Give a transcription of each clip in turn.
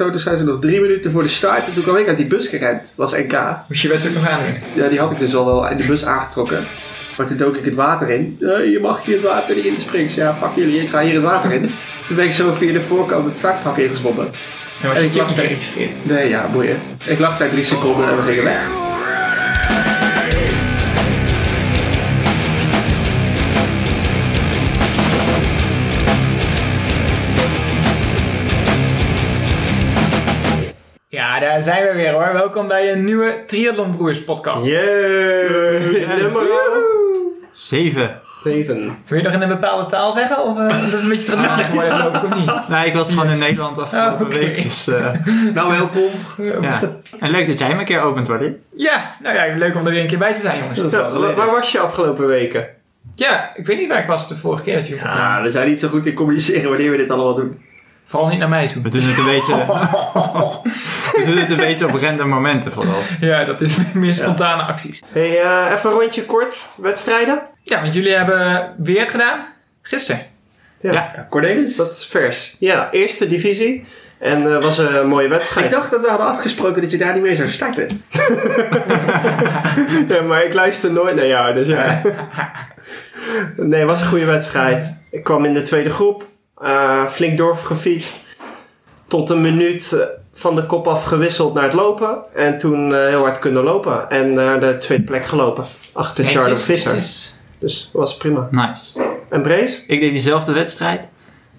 Zo, dus zijn ze nog drie minuten voor de start. En toen kwam ik uit die bus gerend. was NK. Moest je wedstrijd nog aan Ja, die had ik dus al wel in de bus aangetrokken. Maar toen dook ik het water in. Eh, je mag hier het water niet in springen. Ja, fuck jullie, ik ga hier het water in. Toen ben ik zo via de voorkant het startvak ingezwommen. En was En ik lag daar-? Nee, ja, boeien. Ik lag daar drie seconden en we gingen weg. Daar zijn we weer hoor. Welkom bij een nieuwe Triathlon Broers podcast. Yay! Nummer Zeven. 7. Wil je nog in een bepaalde taal zeggen? Of eh, dat is een beetje traditie geworden geloof ik, of niet? Nee, ik was gewoon in Nederland afgelopen Oh, oké. week. Dus eh, Nou, welkom. ja. En leuk dat jij hem een keer opent, Wally. Ja, nou ja, leuk om er weer een keer bij te zijn jongens. Dat wel waar was je afgelopen weken? Ja, ik weet niet waar ik was de vorige keer dat je Ja, we zijn niet zo goed in communiceren wanneer we dit allemaal doen. Vooral niet naar mij toe. We doen het een beetje... we doen het een beetje op random momenten vooral. Ja, dat is meer spontane acties. Hey, eh, even een rondje kort. Wedstrijden? Ja, want jullie hebben weer gedaan. Gisteren. Ja. Ja. Cornelis? Dat is vers. Ja, eerste divisie. En eh was een mooie wedstrijd. ik dacht dat we hadden afgesproken dat je daar niet meer zou starten. Ja, maar ik luister nooit naar jou, dus ja. Nee, het was een goede wedstrijd. Ik kwam in de tweede groep. Eh, flink doorgefietst. Tot een minuut eh, van de kop af gewisseld naar het lopen. En toen eh, heel hard kunnen lopen. En naar de tweede plek gelopen. Achter Charlie Netjes, Visser. netjes. Dus dat was prima. Nice. En Brace? Ik deed diezelfde wedstrijd.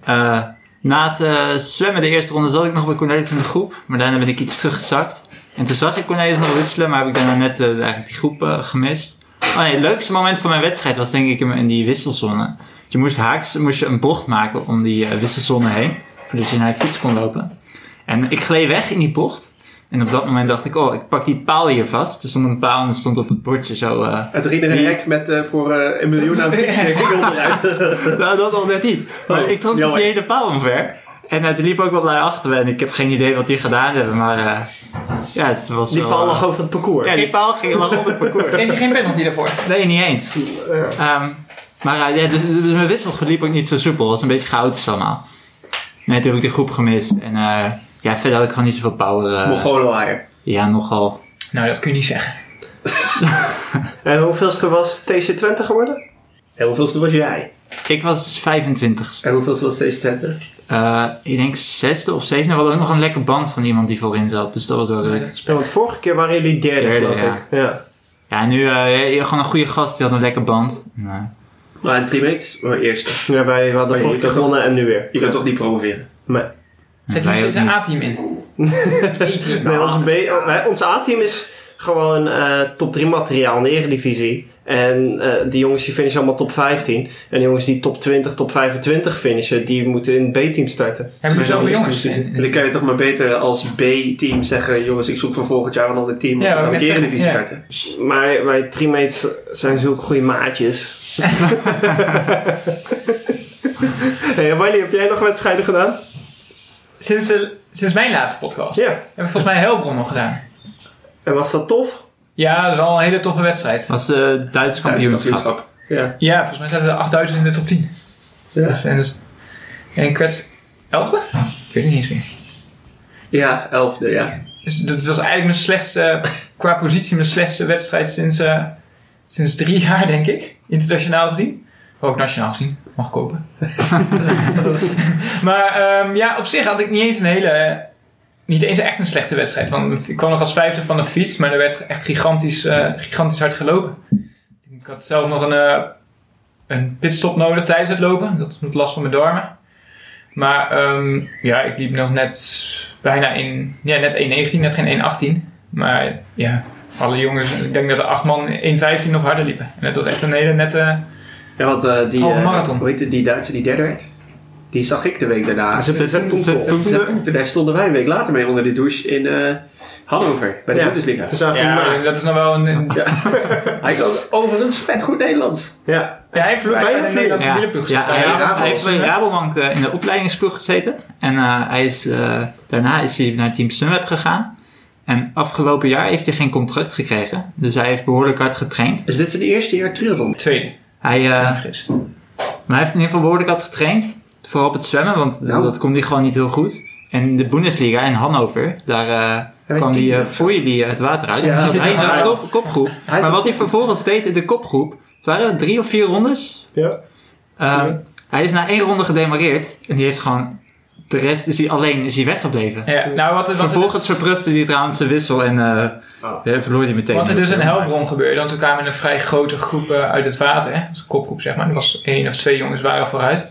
Eh, na het zwemmen de eerste ronde zat ik nog bij Cornelis in de groep. Maar daarna ben ik iets teruggezakt. En toen zag ik Cornelis nog wisselen, maar heb ik daarna net eigenlijk die groep gemist. Oh nee, het leukste moment van mijn wedstrijd was denk ik in die wisselzone. Je moest haaks moest je een bocht maken om die eh, wisselzone heen. Voordat je naar je fiets kon lopen. En ik gleed weg in die bocht. En op dat moment dacht ik, oh, ik pak die paal hier vast. Er stond een paal en er stond op het bordje zo... Het riedere hek met eh, voor eh, een miljoen aan fietsen. Ging nou, dat al net niet. Maar Oh, ik trok dus die hele paal omver. En er liep ook wat lui achter me. En ik heb geen idee wat die gedaan hebben. Maar ja, het was Die wel... paal eh, lag over het parcours. Ja, die paal ging lag op het parcours. Kreeg je geen penalty daarvoor? Nee, niet eens. Ehm, maar eh, ja, dus, dus mijn wissel verliep ook niet zo soepel. Het was een beetje chaotisch allemaal. Nee, toen heb ik de groep gemist. En eh, ja, verder had ik gewoon niet zoveel power. eh, Mongolenwaaier. ja, nogal. Nou, dat kun je niet zeggen. En hoeveelste was TC20 geworden? En hoeveelste was jij? Ik was 25ste. En hoeveelste was deze tenten? Eh, ik denk zesde of zevende. We hadden ook nog een lekker band van iemand die voorin zat. Dus dat was wel leuk. Ja, want vorige keer waren jullie derde, Derde, geloof ja. ik. Ja. Ja, nu eh, gewoon een goede gast. Die had een lekker band. En, eh, Maar in drie mates, oh, eerste. ja, wij hadden je vorige keer gewonnen en nu weer. Je kan toch niet promoveren? Nee. Zet je nog steeds een. A-team in? E-team. Nee, ons, B- wij- ons A-team is gewoon eh, top 3 materiaal in de eredivisie. En eh die jongens die finishen allemaal top 15. En de jongens die top 20, top 25 finishen, die moeten in het B-team starten. Hebben we zoveel jongens? En dan kan je toch maar beter als B-team zeggen... jongens, ik zoek voor volgend jaar een ander team... want Ja, dan kan ik ik net Eredivisie zeggen, starten. Maar wij teammates zijn zulke goede maatjes. hey, Wiley, heb jij nog wedstrijden gedaan? Sinds, de, sinds mijn laatste podcast Ja. hebben we volgens mij Helbron nog gedaan. En was dat tof? Ja, wel een hele toffe wedstrijd. was de Duits kampioenschap. Ja. Ja, volgens mij zaten er 8000 in de top 10. Ja. Dus, en, dus, en werd 11e? Ik weet het niet eens meer. Ja, elfde, ja. Dus dat was eigenlijk mijn slechtste, qua positie, mijn slechtste wedstrijd sinds, eh, sinds drie jaar, denk ik. Internationaal gezien. Ook nationaal gezien. Mag kopen. maar ehm, ja, op zich had ik niet eens een hele... niet eens echt een slechte wedstrijd. Want ik kwam nog als vijfde van de fiets, maar er werd echt gigantisch, eh, gigantisch hard gelopen. Ik had zelf nog een, eh, een pitstop nodig tijdens het lopen. Dat had last van mijn darmen. Maar ehm, ja, ik liep nog net bijna in, ja, net 1,19, net geen 1,18. Maar ja, alle jongens, ik denk dat er acht man 1,15 of harder liepen. En het was echt een hele nette... Ja, want eh, die... Halve marathon. hoe heet die Duitse die derde werd? Die zag ik de week daarna. Zet- Daar stonden wij een week later mee onder de douche in eh Hannover, bij de Ja. Bundesliga. Toen Ja, dat is nog wel een... een Ja. Hij kan overigens vet goed Nederlands. Ja. ja, hij heeft bijna de vloeit. Nederlandse Ja, hij, heeft, hij heeft bij Rabobank eh, in de opleidingsploeg gezeten. En eh, hij is, eh, daarna is hij naar Team Sunweb gegaan. En afgelopen jaar heeft hij geen contract gekregen. Dus hij heeft behoorlijk hard getraind. Dus dit is het eerste jaar triathlon. Tweede. Hij, eh, maar hij heeft in ieder geval behoorlijk hard getraind. Vooral op het zwemmen, want dat kon hij gewoon niet heel goed. En de Bundesliga in Hannover, daar eh, kwam die, uh, foeie die het water uit. Ja, zat hij in ja. de kop, kopgroep. Hij maar wat hij vervolgens deed in de kopgroep, het waren drie of vier rondes. Ja. Ehm, Hij is na één ronde gedemareerd en die heeft gewoon, de rest is hij alleen is hij weggebleven. Ja, nou, wat, er- wat, er, Vervolgens verprustte hij trouwens zijn wissel en eh Oh. ja, verloor hij meteen. wat er dus in Helbron gebeurde, want we kwamen in een vrij grote groep eh, uit het water, hè? Dus een kopgroep zeg maar. Er was één of twee jongens waren vooruit.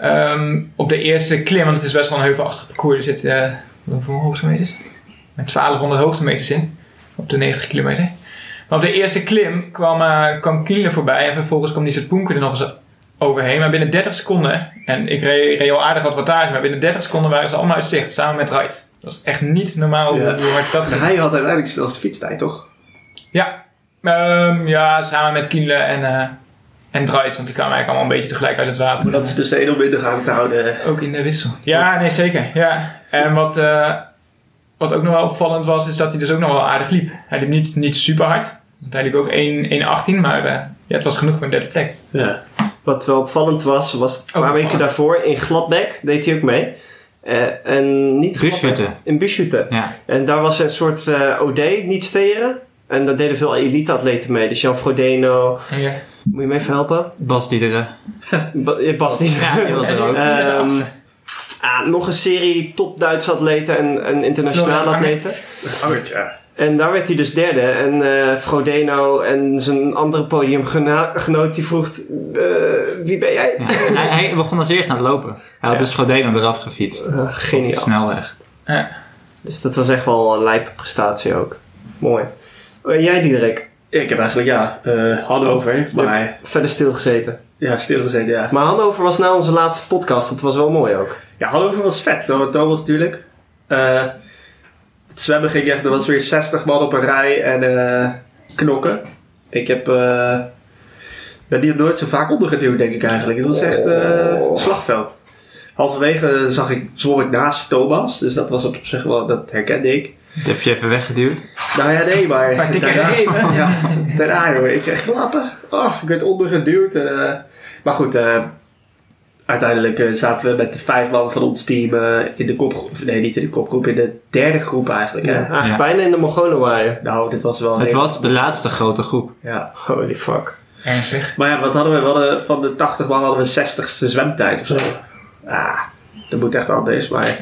Ehm, op de eerste klim, want het is best wel een heuvelachtig parcours, er zit eh hoeveel hoogtemeters? Met 1200 hoogtemeters in, op de 90 kilometer. Maar op de eerste klim kwam, eh kwam Kienle voorbij en vervolgens kwam die soort Poenker er nog eens overheen. Maar binnen 30 seconden, en ik reed, reed al aardig wat wattage, maar binnen 30 seconden waren ze allemaal uit zicht, samen met Wright. Dat was echt niet normaal Ja. hoe, hard dat ging. Hij had uiteindelijk de snelste fietstijd, toch? Ja, Ehm, ja samen met Kienle en, eh en Dries, want die kwamen eigenlijk allemaal een beetje tegelijk uit het water. Maar dat is dus één om in de gaten te houden. Ook in de wissel. Ja, nee, zeker. Ja. En wat, eh, wat ook nog wel opvallend was, is dat hij dus ook nog wel aardig liep. Hij liep niet, niet super hard. Want hij liep ook 1 1,18, maar eh, ja, het was genoeg voor een derde plek. Ja. Wat wel opvallend was, was een paar weken daarvoor in Gladbeck deed hij ook mee. Eh, en niet. In Busschutten. Ja. En daar was een soort eh, OD, niet steren. En daar deden veel elite-atleten mee. Dus Jan Frodeno, Ja. Moet je me even helpen? Bas Diederen. Ba- Bas die. Ja, die was er ook. Ehm, ah, nog een serie top Duitse atleten en, en internationale Florian atleten. Angert, ja. En daar werd hij dus derde. En eh Frodeno en zijn andere podiumgenoot die vroeg... eh, wie ben jij? Ja. Hij, hij begon als eerst aan het lopen. Hij had Ja. dus Frodeno eraf gefietst. Op de geniaal. snelweg. Dus dat was echt wel een lijpe prestatie ook. Mooi. En jij Diederik, Ik heb eigenlijk, ja, eh Hannover, maar verder stilgezeten. ja, stilgezeten, ja. Maar Hannover was nou onze laatste podcast. Dat was wel mooi ook. Ja, Hannover was vet. Thomas Thomas natuurlijk. Eh, het zwemmen ging echt, er was weer 60 man op een rij en eh, knokken. Ik heb, ben hier nooit zo vaak ondergeduwd, denk ik eigenlijk. Het was echt Oh. slagveld. Halverwege zag ik, zwom ik naast Thomas, dus dat was op zich wel, dat herkende ik. Dat heb je even weggeduwd. Nou ja, nee, maar... Maar dikke gegeven. Ja, daarna joh, ik kreeg klappen. Oh, ik werd ondergeduwd. En, eh, maar goed, eh, uiteindelijk eh, zaten we met de vijf man van ons team eh, in de kopgroep. Nee, niet in de kopgroep, in de derde groep eigenlijk. Hè? Ja, eigenlijk Ja. bijna in de Mongolen waren. Nou, dit was wel Het was de laatste grote groep. Ja. Holy fuck. Ernstig. Maar ja, wat hadden we? we hadden, van de 80 man hadden we 60ste zwemtijd of zo. Ah, dat moet echt anders, maar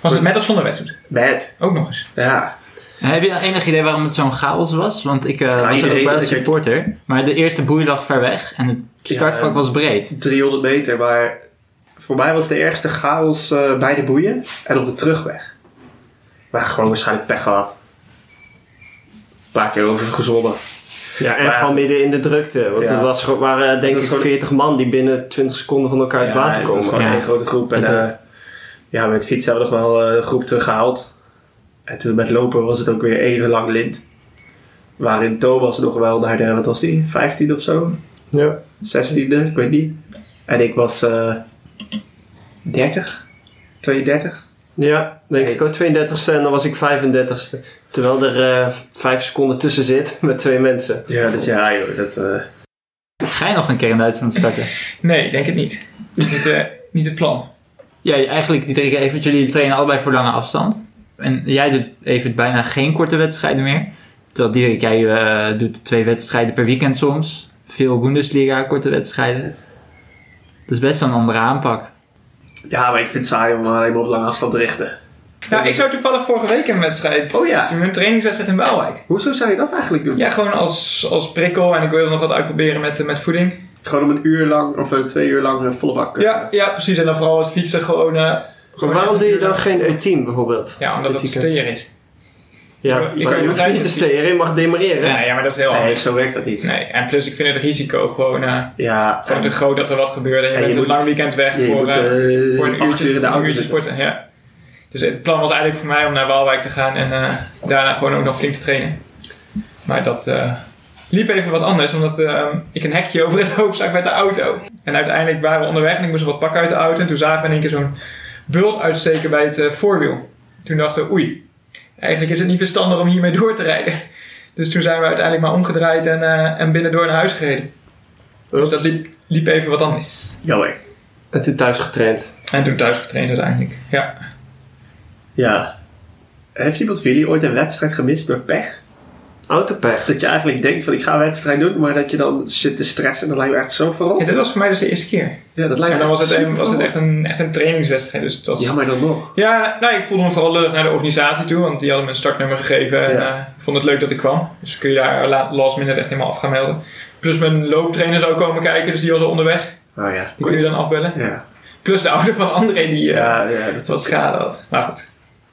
Was het met of zonder wedstrijd? met. Ook nog eens. Ja. Heb je enig idee waarom het zo'n chaos was? Want ik eh, was er ook wel supporter. Maar de eerste boei lag ver weg. En het startvak Ja, was breed. 300 meter, maar voor mij was de ergste chaos eh, bij de boeien en op de terugweg. Maar gewoon waarschijnlijk pech gehad. Een paar keer over gezwommen. Ja, en Maar- gewoon midden in de drukte. Want Ja. er was, gewoon- waren denk ik gewoon- 40 man die binnen 20 seconden van elkaar uit het water het was komen. gewoon Ja. één grote groep. En. Eh, ja, met fietsen hebben we nog wel eh, de groep teruggehaald. En toen met lopen was het ook weer één lang lint. Waarin Thomas nog wel naar de, wat was die, 15 of zo? Ja. 16e, ik weet niet. En ik was eh 30, 32. Ja, denk ik ook 32ste en dan was ik 35ste. Terwijl er eh 5 seconden tussen zit met twee mensen. Ja, dus ja, joh, dat... eh, Ga je nog een keer in Duitsland starten? Nee, denk het niet. niet, eh, niet het plan. Ja, eigenlijk die drie even. Jullie trainen allebei voor lange afstand. En jij doet even bijna geen korte wedstrijden meer. Terwijl Dirk, jij eh, doet twee wedstrijden per weekend soms. Veel Bundesliga, korte wedstrijden. Dat is best wel een andere aanpak. ja, maar ik vind het saai om alleen maar op lange afstand te richten. Nou, ik zou toevallig vorige week een wedstrijd Oh ja. doen, een trainingswedstrijd in Waalwijk. Hoezo zou je dat eigenlijk doen? Ja, gewoon als, als prikkel en ik wilde nog wat uitproberen met, eh, met voeding. Gewoon om een uur lang, of eh, twee uur lang eh, volle bak. eh, Ja, ja, precies. En dan vooral het fietsen gewoon... eh, Maar waarom doe je dan geen E-team bijvoorbeeld? Ja, omdat het steer is. Ja, Je maar je, hoeft niet te steren, je mag demareren. Nee, ja, maar dat is heel Nee, anders. zo werkt dat niet. Nee, en plus ik vind het risico gewoon, eh, Ja, gewoon te groot dat er wat gebeurt. En je En bent je een moet- lang weekend weg voor, moet voor een uurtje, uur in de auto uurtje sporten. Ja. Dus het plan was eigenlijk voor mij om naar Waalwijk te gaan en eh, daarna gewoon ook nog flink te trainen. Maar dat eh, liep even wat anders, omdat eh, ik een hekje over het hoofd zag met de auto. En uiteindelijk waren we onderweg en ik moest wat pakken uit de auto. En toen zagen we in één keer zo'n bult uitsteken bij het eh, voorwiel. Toen dachten we, oei, eigenlijk is het niet verstandig om hiermee door te rijden. Dus toen zijn we uiteindelijk maar omgedraaid en, eh, en binnendoor naar huis gereden. Dus dat liep, liep even wat anders. Jammer. En toen thuis getraind. En toen thuis getraind uiteindelijk. Ja. Ja. Heeft iemand van jullie ooit een wedstrijd gemist door pech? Autopech. Dat je eigenlijk denkt van ik ga een wedstrijd doen, maar dat je dan zit te stressen. Dat lijkt me echt zo verrot. Ja, dit was voor mij dus de eerste keer. Ja, dat lijkt Maar me dan was het, echt een, was het echt, een, echt een trainingswedstrijd. Dus het was... verrot. Ja, maar dan nog. Ja, nou, ik voelde me vooral lullig naar de organisatie toe, want die hadden me een startnummer gegeven en Ja. eh, ik vond het leuk dat ik kwam. Dus kun je daar la- last minute echt helemaal af gaan melden. Plus mijn looptrainer zou komen kijken, dus die was al onderweg. Oh ja. Die kon je dan afbellen. Ja, Plus de ouder van André die eh ja, ja dat wat was schade had. Maar goed,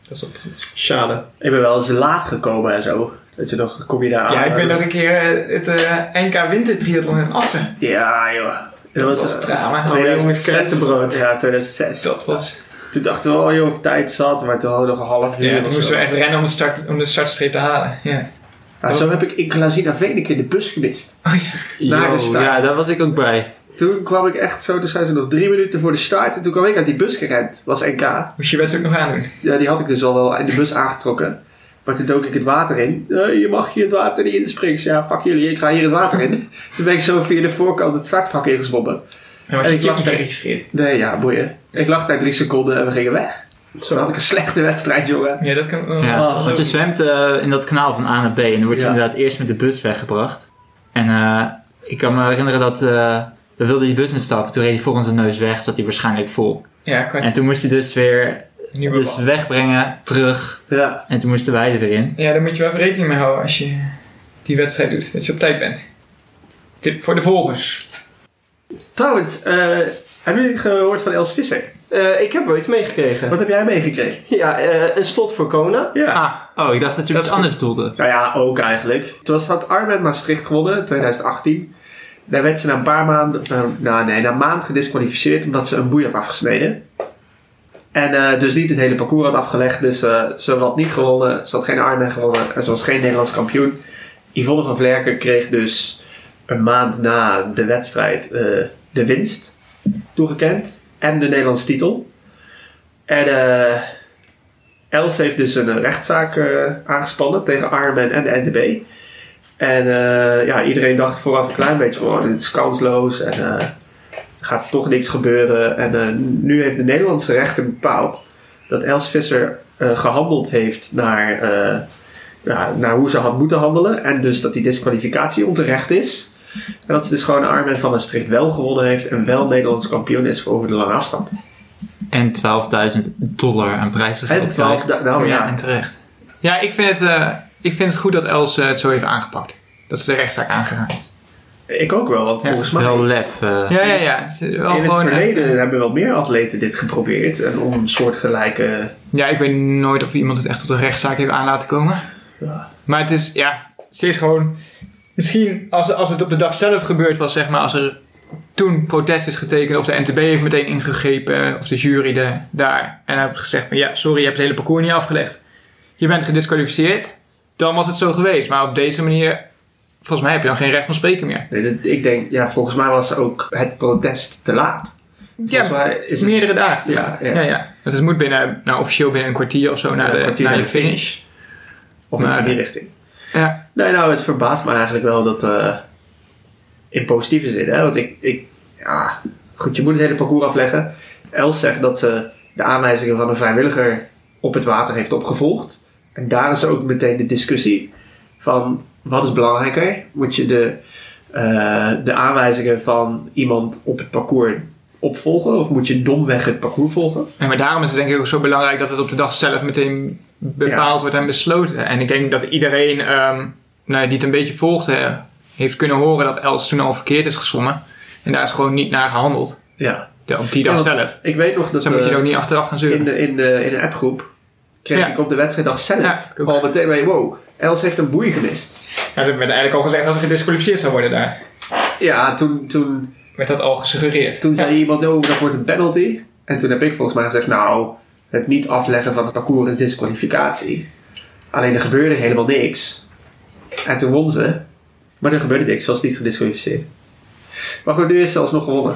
dat is op goed. Schade. Ik ben wel eens laat gekomen en zo. Dat je nog, kom je daar aan. Ja, ik ben nog een keer eh, het eh, NK Wintertriathlon in Assen. Ja, joh. Dat, Dat was was drama. Oh, jongens, krentenbrood. Ja, 2006. Dat was... Toen dachten we al, joh, of tijd zat, maar toen hadden we nog een half uur. Ja, toen moesten we echt rennen om de, start, om de startstreep te halen. Ja. Ja, zo heb ik in Glazina Veen een keer de bus gemist. Oh ja. Naar de start. Ja, daar was ik ook bij. Toen kwam ik echt zo, toen zijn ze nog drie minuten voor de start. En toen kwam ik uit die bus gerend. Was NK. Moest je best ook nog aandoen. Ja, die had ik dus al wel in de bus aangetrokken. Maar toen dook ik het water in. Eh, je mag hier het water niet in springen. Ja, fuck jullie, ik ga hier het water in. toen ben ik zo via de voorkant het startvak ingezwommen. En je ik lag niet daar- geregistreerd. Nee, ja, boeien. Ik lag daar drie seconden en we gingen weg. Toen had ik een slechte wedstrijd, jongen. Ja, dat kan. Ja, Oh, want je zwemt eh, in dat kanaal van A naar B en dan word je Ja. inderdaad eerst met de bus weggebracht. En eh, ik kan me herinneren dat eh, we wilden die bus instappen, toen reed hij voor onze neus weg, zat hij waarschijnlijk vol. Ja, kan En toen moest hij dus weer Nieuwe dus wegbrengen, terug Ja. en toen moesten wij er weer in. Ja, daar moet je wel even rekening mee houden als je die wedstrijd doet. Dat je op tijd bent. Tip voor de volgers. Trouwens, eh, hebben jullie gehoord van Els Visser? Eh, ik heb wel iets meegekregen. Wat heb jij meegekregen? Ja, eh, een slot voor Kona. Ja. Ah, oh, ik dacht dat je Dat iets anders doelde. Nou ja, ook eigenlijk. Toen was, had Armen Maastricht gewonnen, 2018. Daar werd ze na een paar maanden, nou nee, na een maand gedisqualificeerd omdat ze een boei had afgesneden. En eh, dus niet het hele parcours had afgelegd. Dus eh, ze had niet gewonnen, ze had geen Ironman gewonnen en ze was geen Nederlands kampioen. Yvonne van Vlerken kreeg dus een maand na de wedstrijd eh, de winst toegekend en de Nederlandse titel. En Els heeft dus een rechtszaak aangespannen tegen Ironman en de NTB. En ja, iedereen dacht vooraf een klein beetje oh, dit is kansloos en gaat toch niks gebeuren. En eh, nu heeft de Nederlandse rechter bepaald dat Els Visser eh, gehandeld heeft naar, eh, ja, naar hoe ze had moeten handelen. En dus dat die disqualificatie onterecht is. En dat ze dus gewoon Armen van Maastricht wel gewonnen heeft en wel Nederlands kampioen is voor over de lange afstand. En 12.000 dollar aan En prijsgeld. 12, da- nou ja, en terecht. Ja, ik vind, het, ik vind het goed dat Els het zo heeft aangepakt. Dat ze de rechtszaak aangegaan is. Ik ook wel, want volgens mij... Wel lef. eh. Ja, ja, ja. Wel In het gewoon, eh, verleden hebben wel meer atleten dit geprobeerd. En om een soortgelijke... ja, ik weet nooit of iemand het echt tot een rechtszaak heeft aan laten komen. Ja. Maar het is, ja, ze is gewoon... Misschien als, als het op de dag zelf gebeurd was, zeg maar, als er toen protest is getekend, of de NTB heeft meteen ingegrepen, of de jury de, daar, en heeft gezegd van ja, sorry, je hebt het hele parcours niet afgelegd. Je bent gedisqualificeerd. Dan was het zo geweest. Maar op deze manier, volgens mij heb je dan geen recht van spreken meer. Nee, dat- ik denk, ja, volgens mij was ook het protest te laat. Volgens Ja, mij is het meerdere dagen te Ja, laat. ja. Ja, ja. Want het moet binnen, nou officieel binnen een kwartier of zo naar de, kwartier naar naar de finish. of iets in Maar- die richting. Ja, Nee, nou, het verbaast me eigenlijk wel dat... eh, in positieve zin, hè. Want ik, ik... Ja, goed, je moet het hele parcours afleggen. Els zegt dat ze de aanwijzingen van een vrijwilliger op het water heeft opgevolgd. En daar is ook meteen de discussie van... Wat is belangrijker? Moet je de, eh, de aanwijzingen van iemand op het parcours opvolgen? Of moet je domweg het parcours volgen? Ja, maar daarom is het denk ik ook zo belangrijk dat het op de dag zelf meteen bepaald wordt en besloten. En ik denk dat iedereen ehm, nou, die het een beetje volgde, heeft kunnen horen dat Els toen al verkeerd is gezwommen. En daar is gewoon niet naar gehandeld. Ja. De, op die dag Ja, zelf. Ik weet nog dat... Dan moet je eh, er ook niet achteraf gaan zeuren. in de, in de, in de appgroep kreeg Ja. ik op de wedstrijddag zelf Ja, al meteen mee, wow, Els heeft een boei gemist. Ja, er werd eigenlijk al gezegd dat ze gedisqualificeerd zou worden daar. Ja, toen, toen, Werd dat al gesuggereerd. toen zei iemand, oh, dat wordt een penalty. En toen heb ik volgens mij gezegd, nou, het niet afleggen van het parcours is disqualificatie. Alleen er gebeurde helemaal niks. En toen won ze. Maar er gebeurde niks, ze was niet gedisqualificeerd. Maar goed, nu is ze alsnog gewonnen.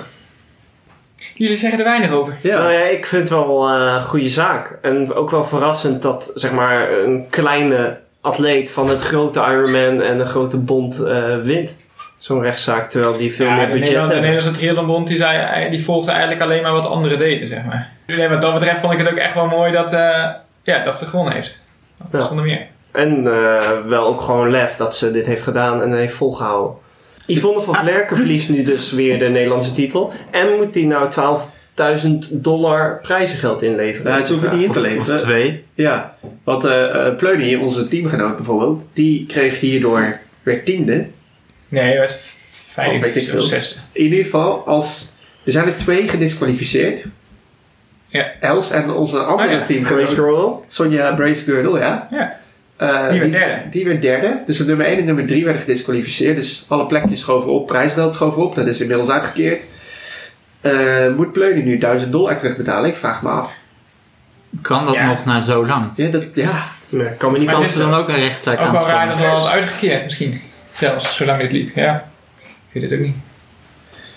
Jullie zeggen er weinig over. Ja, Nou ja, ik vind het wel eh, een goede zaak. En ook wel verrassend dat zeg maar een kleine atleet van het grote Ironman en een grote bond eh, wint. Zo'n rechtszaak, terwijl die veel Ja, meer de budget Nederland- de hebben. Nederlandse Triathlonbond die, zei, die volgde eigenlijk alleen maar wat anderen deden, zeg maar. Nee, wat dat betreft vond ik het ook echt wel mooi dat, eh, Ja, dat ze gewonnen heeft. Ja. Zonder meer. En eh, wel ook gewoon lef dat ze dit heeft gedaan en heeft volgehouden. Yvonne van Vlerken verliest nu dus weer de Nederlandse titel. En moet die nou 12.000 dollar prijzengeld inleveren? Nou, is het de hoeft niet in te Of, leveren. of twee. Ja, want eh eh, Pleuny, onze teamgenoot bijvoorbeeld, die kreeg hierdoor weer tiende. Nee, hij ik vijfde of zesde. In ieder geval, als, er zijn er twee gedisqualificeerd. Ja. Els en onze andere Oh ja, Grace teamgenoot, Girl. Sonja Bracegirdle, ja. Ja. Eh, Die werd derde. Die werd derde. Dus de nummer 1 en nummer 3 werden gedisqualificeerd. Dus alle plekjes schoven op, prijsgeld schoven op. Dat is inmiddels uitgekeerd. Eh, moet Pleuny nu 1000 dollar terugbetalen? Ik vraag me af. Kan dat Ja. nog na zo lang? Ja, dat, ja. Nee, kan me niet Kan ze dan ook een rechtszaak Ook wel raar dat het wel is uitgekeerd misschien. Zelfs, zolang dit liep. Ja. Ik weet het ook niet.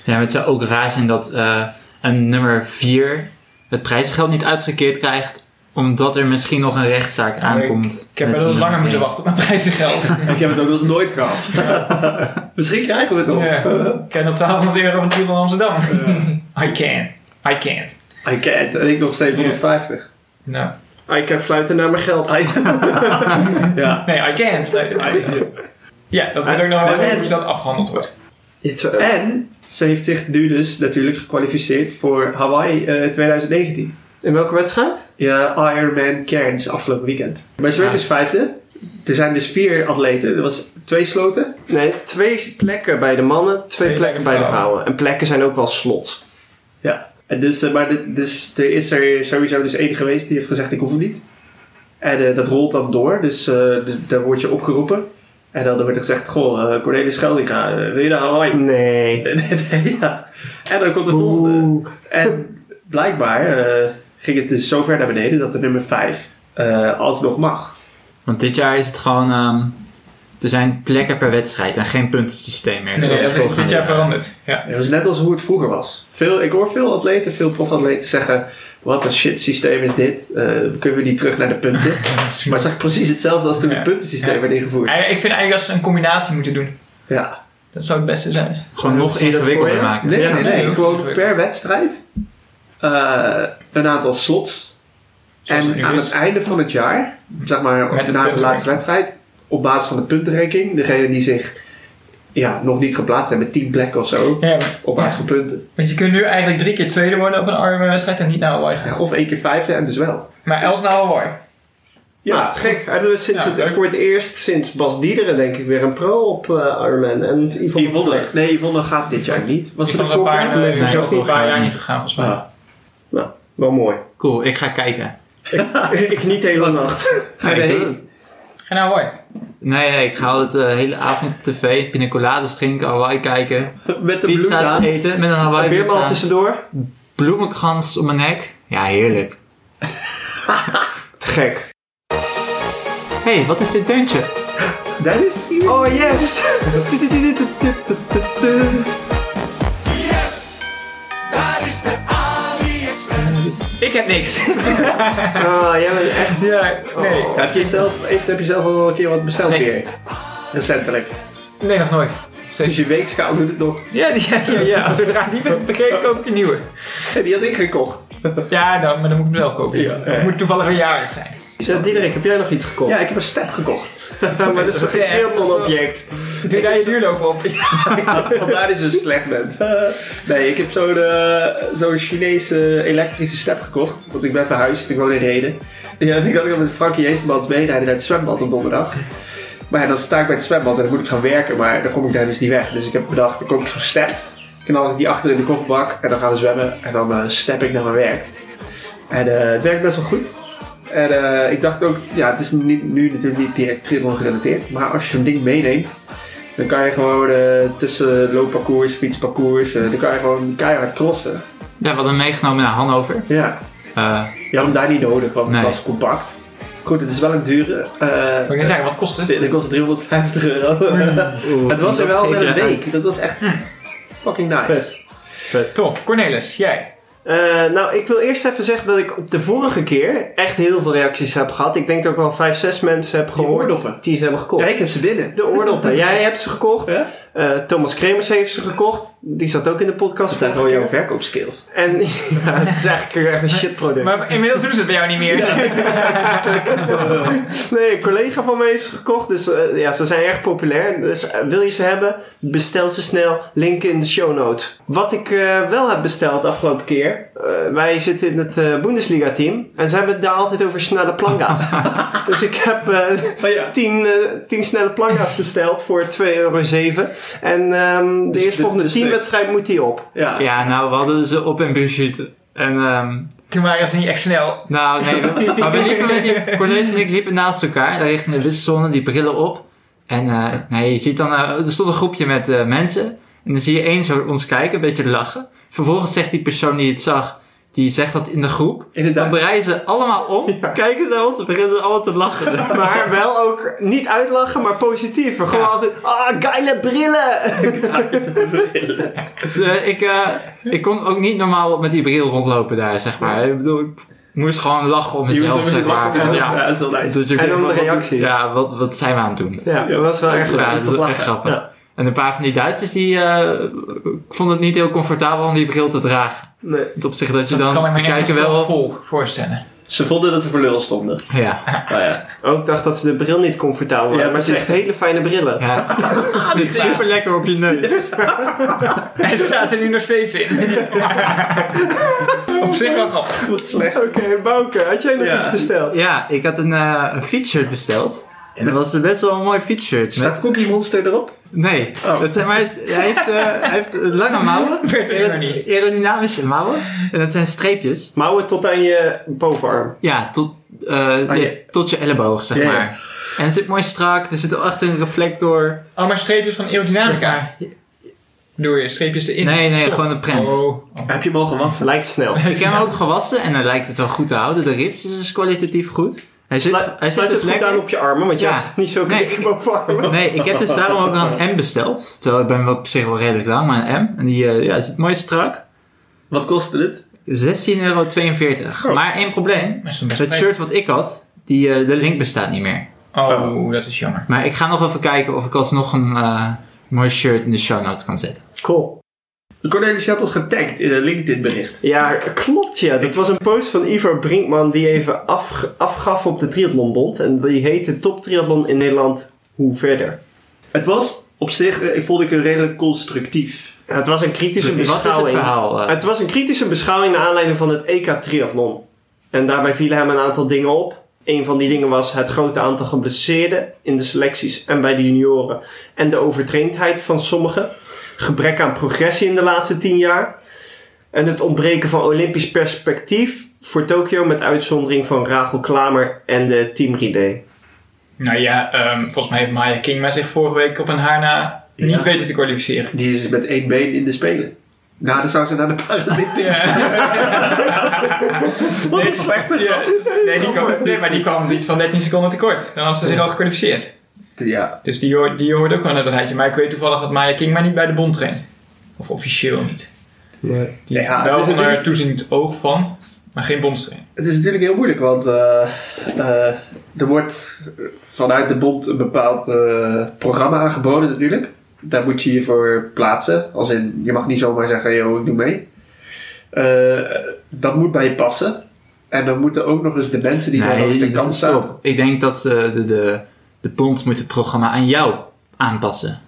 Ja, maar het zou ook raar zijn dat eh, een nummer 4 het prijzengeld niet uitgekeerd krijgt, omdat er misschien nog een rechtszaak aankomt. Ik heb wel eens een langer moeten wachten op mijn prijzengeld. Ik heb het ook nog eens nooit gehad. Misschien krijgen we het nog. Ja. Ik ken dat 1200 euro van Tiel in Amsterdam. I can. I can't. I can't. En ik nog 750. Nou. Ik kan fluiten naar mijn geld. ja. Nee, I can't. Ja, dat weet ook nog wel hoe dat afgehandeld wordt. En ze heeft zich nu dus natuurlijk gekwalificeerd voor Hawaii eh, 2019. In welke wedstrijd? Ja, Ironman Cairns afgelopen weekend. Maar ze werd dus vijfde. Er zijn dus vier atleten. Er was twee sloten. Nee, twee plekken bij de mannen, twee, Twee plekken bij de vrouwen. En plekken zijn ook wel slot. Ja. En dus, eh, maar de- dus er is er sowieso dus één geweest die heeft gezegd ik hoef het niet. En eh, dat rolt dan door. Dus, dus daar word je opgeroepen. En dan wordt er gezegd, goh, eh, Cornelis Geldinga, wil je naar Hawaii? Nee. Nee, ja. En dan komt de volgende. En blijkbaar ging het dus zo ver naar beneden dat de nummer 5 alsnog mag. Want dit jaar is het gewoon. ehm, er zijn plekken per wedstrijd en geen puntensysteem meer. Nee, dat is dit jaar veranderd. Ja. Het was net als hoe het vroeger was. Veel, ik hoor veel atleten, veel profatleten zeggen: Wat een shit systeem is dit? Eh, kunnen we niet terug naar de punten? maar het is echt precies hetzelfde als toen Ja. het puntensysteem Ja. werd ingevoerd. Ik vind eigenlijk dat ze een combinatie moeten doen. Ja. Dat zou het beste zijn. Gewoon nog ingewikkelder maken. Nee, nee, nee, Gewoon per wedstrijd eh, een aantal slots. Zoals het En aan is. het einde van het jaar, zeg maar Met de na de laatste wedstrijd, op basis van de puntenranking, degene die zich ja, nog niet geplaatst zijn met 10 plekken of zo, Ja, maar- op basis ja. van punten. Want je kunt nu eigenlijk drie keer tweede worden op een Ironman-wedstrijd en niet naar Hawaii gaan. Ja, of één keer vijfde en dus wel. Maar Els naar Hawaii. Ja, Nou, gek. Hij doet sinds Ja, het, leuk. voor het eerst sinds Bas Diederen denk ik weer een pro op eh Ironman. En Yvonne, Yvonne, nee, Yvonne gaat dit jaar niet. Was er een paar, nee, Nee, een niet. paar jaar niet gegaan volgens mij. Ah. Nou, wel mooi. Cool, ik ga kijken. ik niet de hele nacht. Ga je ik erheen? Ga naar Hawaii. Nee, nee, ik ga altijd de hele avond op tv, pina coladas drinken, Hawaii kijken, Met de blouse pizza's aan. eten met een Hawaii blouse aan, tussendoor. bloemenkrans om mijn nek. Ja, heerlijk. Te gek. Hé, hey, wat is dit deuntje? Dat is die. Oh yes! Ik heb niks. Ah, jij bent echt... ja, nee. Heb je zelf, heb je zelf al een keer wat besteld Nee. weer? Recentelijk. Nee, nog nooit. Dus je weegschaal doet het nog. Ja, ja, ja, ja. Zodra die bent begrepen, koop ik een nieuwe. En die had ik gekocht. Ja, dan, maar dan moet ik hem zelf kopen. Ja, moet toevallig weer jarig zijn. Ja, Diederik, heb jij nog iets gekocht? Ja, ik heb een step gekocht. maar dat is toch geen wel- triathlon-object? Doe daar je duurloop op? Vandaar dat je zo slecht bent. nee, ik heb zo'n zo'n Chinese elektrische step gekocht. Want ik ben verhuisd, ik woon in Reden. Ja, ik had met Frankie Heestemans meerijden naar het zwembad op donderdag. Maar ja, dan sta ik bij het zwembad en dan moet ik gaan werken. Maar dan kom ik daar dus niet weg. Dus ik heb bedacht, dan koop ik zo'n step. Knal ik die achter in de kofferbak. En dan gaan we zwemmen. En dan eh, step ik naar mijn werk. En eh, het werkt best wel goed. En eh, ik dacht ook, ja, het is niet, nu natuurlijk niet direct triathlon gerelateerd. Maar als je zo'n ding meeneemt, dan kan je gewoon eh, tussen loopparcours, fietsparcours, eh, dan kan je gewoon keihard crossen. Ja, we hadden hem meegenomen naar Hannover. Ja, Eh, je had hem daar niet nodig, want Nee. het was compact. Goed, het is wel een dure. eh Moet ik net zeggen, wat kost het? dit kost 350 euro. het was er wel in je een week. uit. Dat was echt fucking nice. Vet. Tof. Cornelis, jij. Eh, nou, ik wil eerst even zeggen dat ik op de vorige keer echt heel veel reacties heb gehad. Ik denk dat ik wel vijf, zes mensen heb gehoord oordoppen. die ze hebben gekocht. Ja, ik heb ze binnen. De oordoppen. Jij hebt ze gekocht. Ja? Eh, Thomas Kremers heeft ze gekocht. Die zat ook in de podcast. Dat zijn gewoon jouw verkoopskills. En ja, het is eigenlijk echt een shitproduct. Maar inmiddels doen ze het bij jou niet meer. Nee, een collega van me heeft ze gekocht. Dus eh, ja, ze zijn erg populair. Dus eh, wil je ze hebben, bestel ze snel. Link in de show notes. Wat ik eh, wel heb besteld de afgelopen keer. eh, wij zitten in het eh, Bundesliga team. En ze hebben het daar altijd over snelle planga's. dus ik heb eh Oh ja. 10, eh 10 snelle planga's besteld voor 2,07 euro. En ehm, de Dus eerstvolgende de- de teamwedstrijd moet die op. Ja. Ja, nou, we hadden ze op en budget. En, ehm, Toen waren ze niet echt snel. nou, nee, we, maar we liepen met die, Cornelis en ik liepen naast elkaar, daar richting de wisselzone, die brillen op. En eh, nee, je ziet dan, eh, er stond een groepje met eh, mensen. En dan zie je één zo ons kijken, een beetje lachen. Vervolgens zegt die persoon die het zag, die zegt dat in de groep. Inderdaad. Dan draaien ze allemaal om, kijken ze naar ons en beginnen ze allemaal te lachen. Maar wel ook niet uitlachen, maar positief. Gewoon Ja. altijd, ah, geile brillen! Dus eh, ik, eh, ik kon ook niet normaal met die bril rondlopen daar, zeg maar. Ik bedoel, ik moest gewoon lachen om mezelf, zeg maar. Van, Ja, ja, dat is wel nice. je En om de wat- reacties. Ja, wat, wat zijn we aan het doen? Ja, dat was wel erg leuk. Ja, dat is echt grappig. En een paar van die Duitsers, die eh, vonden het niet heel comfortabel om die bril te dragen. Nee. Op zich dat je Dat kan dan ik te me kijken wel vol voorstellen. Ze vonden dat ze voor lul stonden. Ja, Oh ja. Ook dacht dat ze de bril niet comfortabel waren. Ja, maar het zijn echt precies. hele fijne brillen. ja. Het zit super lekker op je neus. Hij staat er nu nog steeds in. Op zich wel grappig. Wat slecht. Oké, Bouke, had jij nog Ja. iets besteld? Ja, ik had een, eh een featshirt besteld. En dat was best wel een mooi featshirt. Staat Met, Cookie Monster erop? Nee, Oh. dat zijn maar, hij, heeft, eh, hij heeft lange mouwen. Er. Aerodynamische mouwen. En dat zijn streepjes. Mouwen tot aan je bovenarm. Ja, tot, eh, Ah, ja, ja. tot je elleboog, zeg Ja, ja. maar. En het zit mooi strak. Er zit achter een reflector. Oh, maar streepjes van aerodynamica. Doe je streepjes erin? Nee, nee, Stop. gewoon een prent. Oh. oh. Heb je hem al gewassen? Lijkt snel. Ik heb hem ook gewassen en dan lijkt het wel goed te houden. De rits is dus kwalitatief goed. Hij zit, Sluit, hij zit sluit dus het goed lekker. aan op je armen, want je Ja. hebt niet zo Nee. dik bovenarmen. Nee, ik heb dus daarom ook een M besteld. Terwijl ik ben wel op zich wel redelijk lang, maar een M. En die eh, ja, zit mooi strak. Wat kostte het? 16,42 euro. Maar één probleem. Het shirt wat ik had, die, eh, de link bestaat niet meer. Oh, dat is jammer. Maar ik ga nog even kijken of ik alsnog een eh, mooi shirt in de show notes kan zetten. Cool. Cornelis je had ons getagd in een LinkedIn bericht. Ja, klopt ja. Dat was een post van Ivo Brinkman die even afgaf op de Triathlonbond. En die heette Top Triathlon in Nederland, hoe verder? Het was op zich, eh, ik vond ik een redelijk constructief. Het was een kritische Wat is het beschouwing. verhaal? eh? Het was een kritische beschouwing naar aanleiding van het EK Triathlon. En daarbij vielen hem een aantal dingen op. Een van die dingen was het grote aantal geblesseerden in de selecties en bij de junioren. En de overtraindheid van sommigen. Gebrek aan progressie in de laatste tien jaar. En het ontbreken van olympisch perspectief voor Tokio met uitzondering van Rachel Klamer en de Team Relay. Nou ja, ehm, volgens mij heeft Maya Kingma zich vorige week op een haar na niet Ja. weten te kwalificeren. Die is met één been in de Spelen. Nou, dan zou ze naar de Paralympics. Wat een slechte Ja, nee, die kwam, nee, maar die kwam iets van 13 seconden tekort. Dan had ze zich al gekwalificeerd. Ja, Dus die hoort, die hoort ook wel naar het rijtje. Maar ik weet toevallig dat Maya Kingma niet bij de bond traint. Of officieel niet. Die Ja, het wel onder natuurlijk- toeziend oog van, maar geen bondstrainer. het is natuurlijk heel moeilijk, want eh, eh, er wordt vanuit de bond een bepaald eh, programma aangeboden natuurlijk. Daar moet je je voor plaatsen. Als in, je mag niet zomaar zeggen, yo, ik doe mee. Eh, dat moet bij je passen. En dan moeten ook nog eens de mensen die daar langs de Nee, kant staan. Ik denk dat eh, de, de, de bond moet het programma aan jou aanpassen.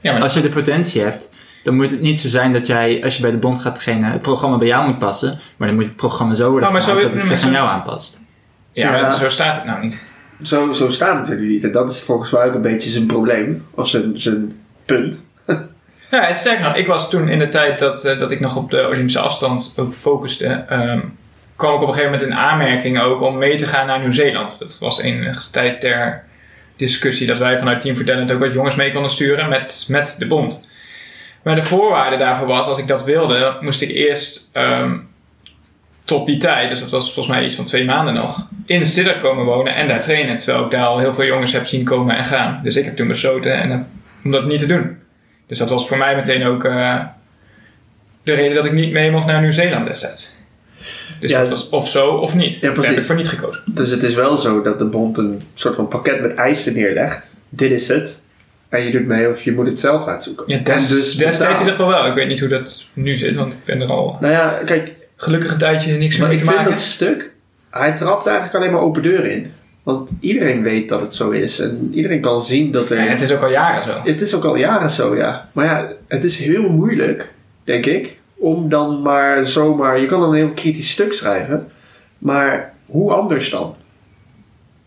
Ja, maar Als je de potentie hebt, dan moet het niet zo zijn dat jij, als je bij de bond gaat trainen, het programma bij jou moet passen. Maar dan moet het programma zo worden maar gemaakt dat het zich aan jou aanpast. ja, Ja. maar zo staat het nou niet. Zo, zo staat het er nu niet. En dat is volgens mij ook een beetje zijn probleem. Of zijn, zijn punt. Ja, sterker nog, ik was toen in de tijd dat, eh, dat ik nog op de Olympische afstand ook focuste, ehm, kwam ik op een gegeven moment in aanmerking ook om mee te gaan naar Nieuw-Zeeland. Dat was enige tijd ter discussie dat wij vanuit Team Vertellend ook wat jongens mee konden sturen met, met de bond. Maar de voorwaarde daarvoor was, als ik dat wilde, moest ik eerst ehm, tot die tijd, dus dat was volgens mij iets van twee maanden nog, in Sittard komen wonen en daar trainen. Terwijl ik daar al heel veel jongens heb zien komen en gaan. Dus ik heb toen besloten en, eh, om dat niet te doen. Dus dat was voor mij meteen ook eh, de reden dat ik niet mee mocht naar Nieuw-Zeeland destijds. Dus Ja, dat was of zo of niet. Ja, Daar heb precies. ik voor niet gekozen. Dus het is wel zo dat de bond een soort van pakket met eisen neerlegt. Dit is het. en je doet mee of je moet het zelf uitzoeken. Ja, en des, dus destijds in ieder geval wel. Ik weet niet hoe dat nu zit, want ik ben er al Nou ja, kijk, gelukkig een tijdje niks meer maar mee ik te vind maken. dat stuk, hij trapt eigenlijk alleen maar open deuren in. Want iedereen weet dat het zo is en iedereen kan zien dat er... Ja, het is ook al jaren zo. Het is ook al jaren zo, ja. Maar ja, het is heel moeilijk, denk ik, om dan maar zomaar... Je kan dan een heel kritisch stuk schrijven, maar hoe anders dan?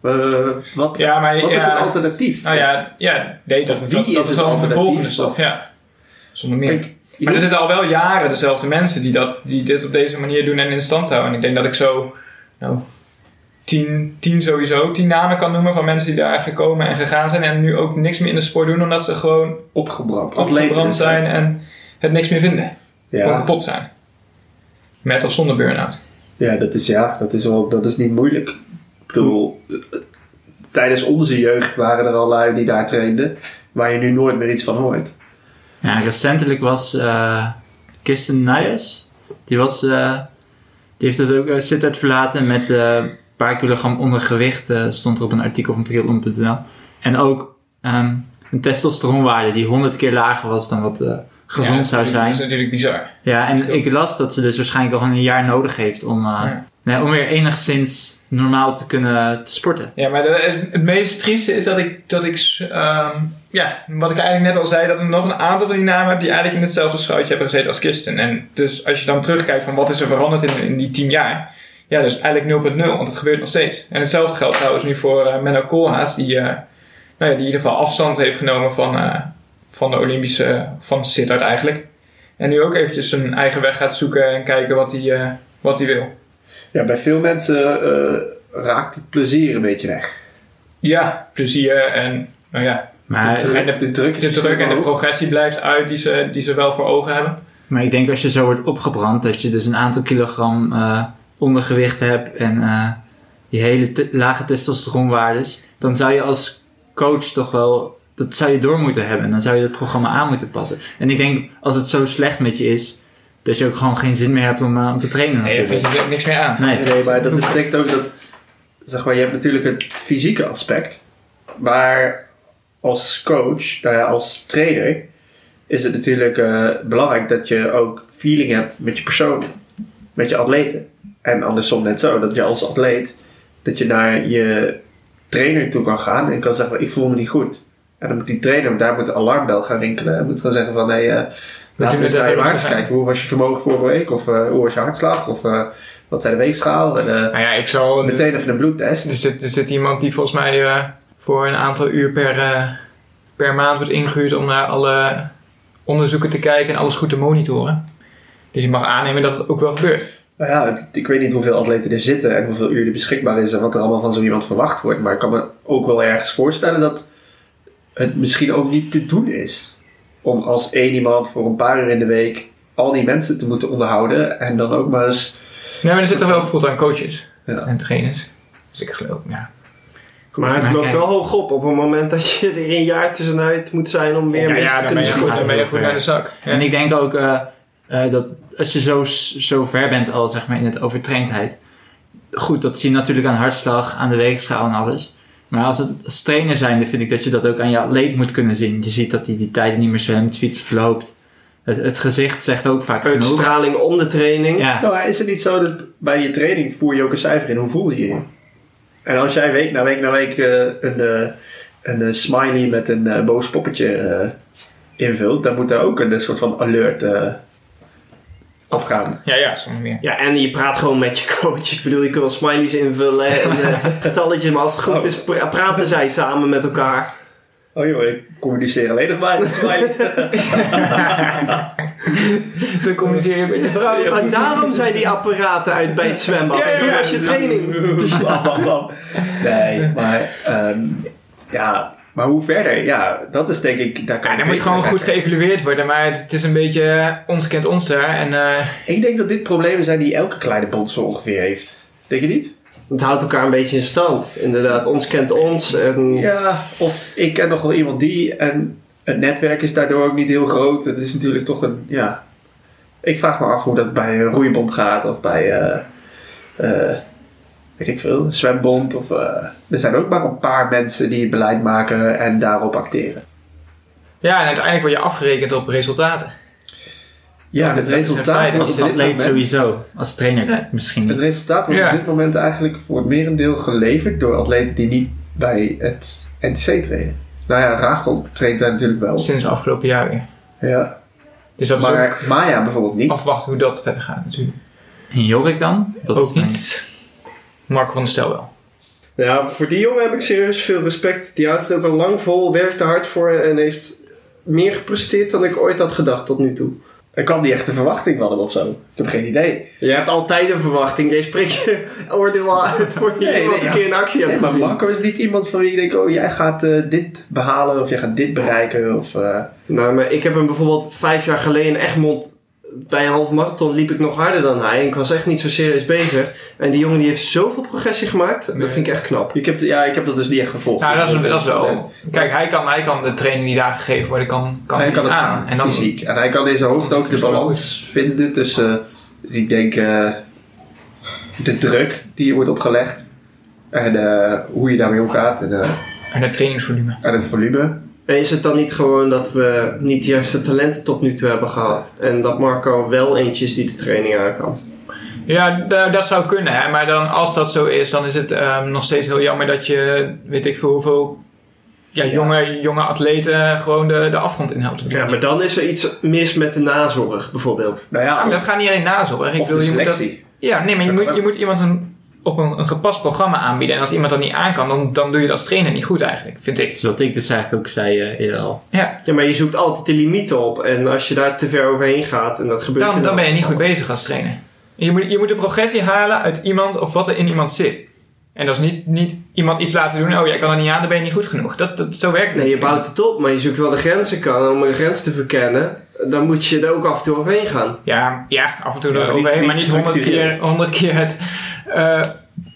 Eh, wat Ja, maar wat is het alternatief? Nou ja, ja nee, dat, is dat het is al een vervolgende stap. Ja, zonder meer. Kijk, maar er zitten al wel jaren dezelfde mensen die, dat, die dit op deze manier doen en in stand houden. En ik denk dat ik zo nou, tien, tien sowieso, tien namen kan noemen van mensen die daar gekomen en gegaan zijn. En nu ook niks meer in de sport doen omdat ze gewoon opgebrand. opgebrand Atleten zijn en het niks meer vinden. Gewoon Ja, kapot zijn. Met of zonder burn-out. ja, dat is, ja dat, is wel, dat is niet moeilijk. Ik bedoel, eh, tijdens onze jeugd waren er al lui die daar trainden, waar je nu nooit meer iets van hoort. Ja, recentelijk was eh Kirsten Nijers. Die, was, eh, die heeft het ook uh, Sittard verlaten met eh, paar kilogram ondergewicht. eh, stond er op een artikel van triathlon.nl. En ook ehm, een testosteronwaarde die 100 keer lager was dan wat eh, gezond Ja, zou zijn. Dat is natuurlijk bizar. Ja, en ik las dat ze dus waarschijnlijk al een jaar nodig heeft om, eh, Ja. nee, om weer enigszins normaal te kunnen te sporten. Ja, maar de, het meest trieste is dat ik, dat ik ehm, ja, wat ik eigenlijk net al zei, dat er nog een aantal van die namen heb die eigenlijk in hetzelfde schuitje hebben gezeten als Kirsten. En dus als je dan terugkijkt van wat is er veranderd in, in die tien jaar, ja, dus eigenlijk 0.0, want het gebeurt nog steeds. En hetzelfde geldt trouwens nu voor eh, Menno Koolhaas, die, eh, nou ja, die in ieder geval afstand heeft genomen van, eh, van de Olympische, van Sittard eigenlijk. En nu ook eventjes zijn eigen weg gaat zoeken en kijken wat hij, eh, wat hij wil. Ja, bij veel mensen eh, raakt het plezier een beetje weg. Ja, plezier en, nou ja, Maar, de, druk, en de druk is de druk en de progressie blijft uit die ze, die ze wel voor ogen hebben. maar ik denk als je zo wordt opgebrand, dat je dus een aantal kilogram eh, ondergewicht hebt en eh, je hele te- lage testosteronwaardes, dan zou je als coach toch wel, dat zou je door moeten hebben. En dan zou je het programma aan moeten passen. En ik denk, als het zo slecht met je is, dat je ook gewoon geen zin meer hebt om, eh, om te trainen Nee, daar natuurlijk. je niks meer aan. Nee. Nee, maar dat betekent ook dat, zeg maar, je hebt natuurlijk het fysieke aspect. Maar als coach, nou ja, als trainer, is het natuurlijk eh, belangrijk dat je ook feeling hebt met je persoon, met je atleten. En andersom net zo, dat je als atleet, dat je naar je trainer toe kan gaan en kan zeggen, ik voel me niet goed. En dan moet die trainer, daar moet de alarmbel gaan rinkelen. En moet gewoon zeggen van, nee, eh laten we eens naar je waardes kijken. Hoe was je vermogen vorige week? Of eh, hoe was je hartslag? Of eh, wat zijn de weegschaal? En, Nou ja, ik zal... meteen even een bloedtest. Er zit, er zit iemand die volgens mij voor een aantal uur per, per maand wordt ingehuurd om naar alle onderzoeken te kijken en alles goed te monitoren. Dus je mag aannemen dat het ook wel gebeurt. Nou ja, ik- weet niet hoeveel atleten er zitten en hoeveel uur er beschikbaar is en wat er allemaal van zo iemand verwacht wordt. Maar ik kan me ook wel ergens voorstellen dat het misschien ook niet te doen is. Om als één iemand voor een paar uur in de week al die mensen te moeten onderhouden en dan ook maar eens. Nee, maar er zitten wel fulltime coaches Ja. en trainers. Dus ik geloof, ja. Maar het loopt wel hoog op op het moment dat je er een jaar tussenuit moet zijn om weer ja, mensen ja, te kunnen sporten. dan ben je heel goed ver. naar de zak. Ja. En ik denk ook eh, eh, dat als je zo, zo ver bent al zeg maar, in het overtraindheid. Goed, dat zie je natuurlijk aan hartslag, aan de weegschaal en alles. Maar als, het, als trainer zijnde vind ik dat je dat ook aan je atleet moet kunnen zien. Je ziet dat hij die tijden niet meer zwemt, fietsen verloopt. Het, het gezicht zegt ook vaak genoeg. Uitstraling om de training. Ja, Nou, maar is het niet zo dat bij je training voer je ook een cijfer in? Hoe voel je je? En als jij week na week na week eh, een, eh, een eh, smiley met een boos poppetje eh, invult, dan moet daar ook een, soort van alert afgaan. ja, ja, zonder meer. Ja, en je praat gewoon met je coach. Ik bedoel, je kunt wel smileys invullen en eh, getalletjes, maar als het goed Oh. is, pra- praten zij samen met elkaar. Oh joh, ik communiceer alleen nog maar met smileys. Zo communiceer je met je vrouw. Maar daarom zijn die apparaten uit bij het zwembad. Ja, ja, ja. Als je training. Nee, maar ehm, ja, maar hoe verder? Ja, dat is denk ik... Daar kan Ja, dan moet gewoon goed geëvalueerd worden, maar het is een beetje ons kent ons daar. En eh, Ik denk dat dit problemen zijn die elke kleine bond zo ongeveer heeft. Denk je niet? Het houdt elkaar een beetje in stand. Inderdaad, ons kent ons. En Ja, of ik ken nog wel iemand die en het netwerk is daardoor ook niet heel groot. Het is natuurlijk toch een, ja... Ik vraag me af hoe dat bij een roeibond gaat of bij, eh, eh, weet ik veel, een zwembond. Of, eh, er zijn ook maar een paar mensen die het beleid maken en daarop acteren. Ja, en uiteindelijk word je afgerekend op resultaten. Ja, het dat is een resultaat wordt Als op dit atleet moment- sowieso. Als trainer Ja. misschien Het resultaat wordt Ja. op dit moment eigenlijk voor het merendeel geleverd door atleten die niet bij het NTC trainen. Nou ja, Rachel traint daar natuurlijk wel. Sinds afgelopen jaar weer. Ja. Dus dat is Maar Maya bijvoorbeeld niet. afwachten hoe dat verder gaat natuurlijk. En Jorik dan? Dat is ook dan- niet. Marco van der Stel wel. Ja, voor die jongen heb ik serieus veel respect. Die houdt het ook al lang vol, werkt er hard voor en heeft meer gepresteerd dan ik ooit had gedacht tot nu toe. Ik kan niet echt een verwachting van hem of zo. Ik heb geen idee. Je hebt altijd een verwachting. Je spreekt je oordeel al uit voor je Nee, nee, een ja. keer in actie hebt Nee, maar gezien. Marco is niet iemand van wie je denkt, oh jij gaat eh, dit behalen of jij gaat dit bereiken. Of, eh, Nou, maar ik heb hem bijvoorbeeld vijf jaar geleden in Egmond bij een halve marathon liep ik nog harder dan hij. En ik was echt niet zo serieus bezig. En die jongen die heeft zoveel progressie gemaakt. Dat vind ik echt knap. ik heb, ja, ik heb dat dus niet echt gevolgd. Nou, dat is, dat is Nee. wel. Kijk, hij kan, hij kan de training die daar gegeven worden, kan, kan hij kan het aan. En dan, fysiek. En hij kan in zijn hoofd ook de balans vinden tussen, eh, ik denk, eh, de druk die je wordt opgelegd. En eh, hoe je daarmee omgaat. En, eh, En het trainingsvolume. en het volume. En is het dan niet gewoon dat we niet de juiste talenten tot nu toe hebben gehad? En dat Marco wel eentje is die de training aan kan? Ja, dat zou kunnen, hè. Maar dan, als dat zo is, dan is het ehm, nog steeds heel jammer dat je, weet ik veel hoeveel, ja, jonge, jonge atleten gewoon de, de afgrond in helpt. Ja, maar dan is er iets mis met de nazorg bijvoorbeeld. Nou ja, Ja, maar dat gaat niet alleen nazorg. Ik of wil, de je moet dat, ja, nee, maar je Dat moet, je moet iemand een, op een, een gepast programma aanbieden. En als iemand dat niet aan kan, dan, dan doe je dat als trainer niet goed eigenlijk, vind Dat ik. is wat ik dus eigenlijk ook zei eh, eerder al. Ja, Ja, maar je zoekt altijd de limieten op. En als je daar te ver overheen gaat, en dat gebeurt... dan, dan ben je niet goed bezig als trainer. Je moet, je moet de progressie halen uit iemand of wat er in iemand zit. En dat is niet, niet iemand iets laten doen. Oh, jij kan er niet aan, dan ben je niet goed genoeg. Dat, dat, zo werkt het Nee, je bouwt het op, maar je zoekt wel de grenzen kan. Om een grens te verkennen, dan moet je er ook af en toe overheen gaan. Ja, ja, af en toe Ja, niet- maar niet honderd keer, 100 keer het, eh,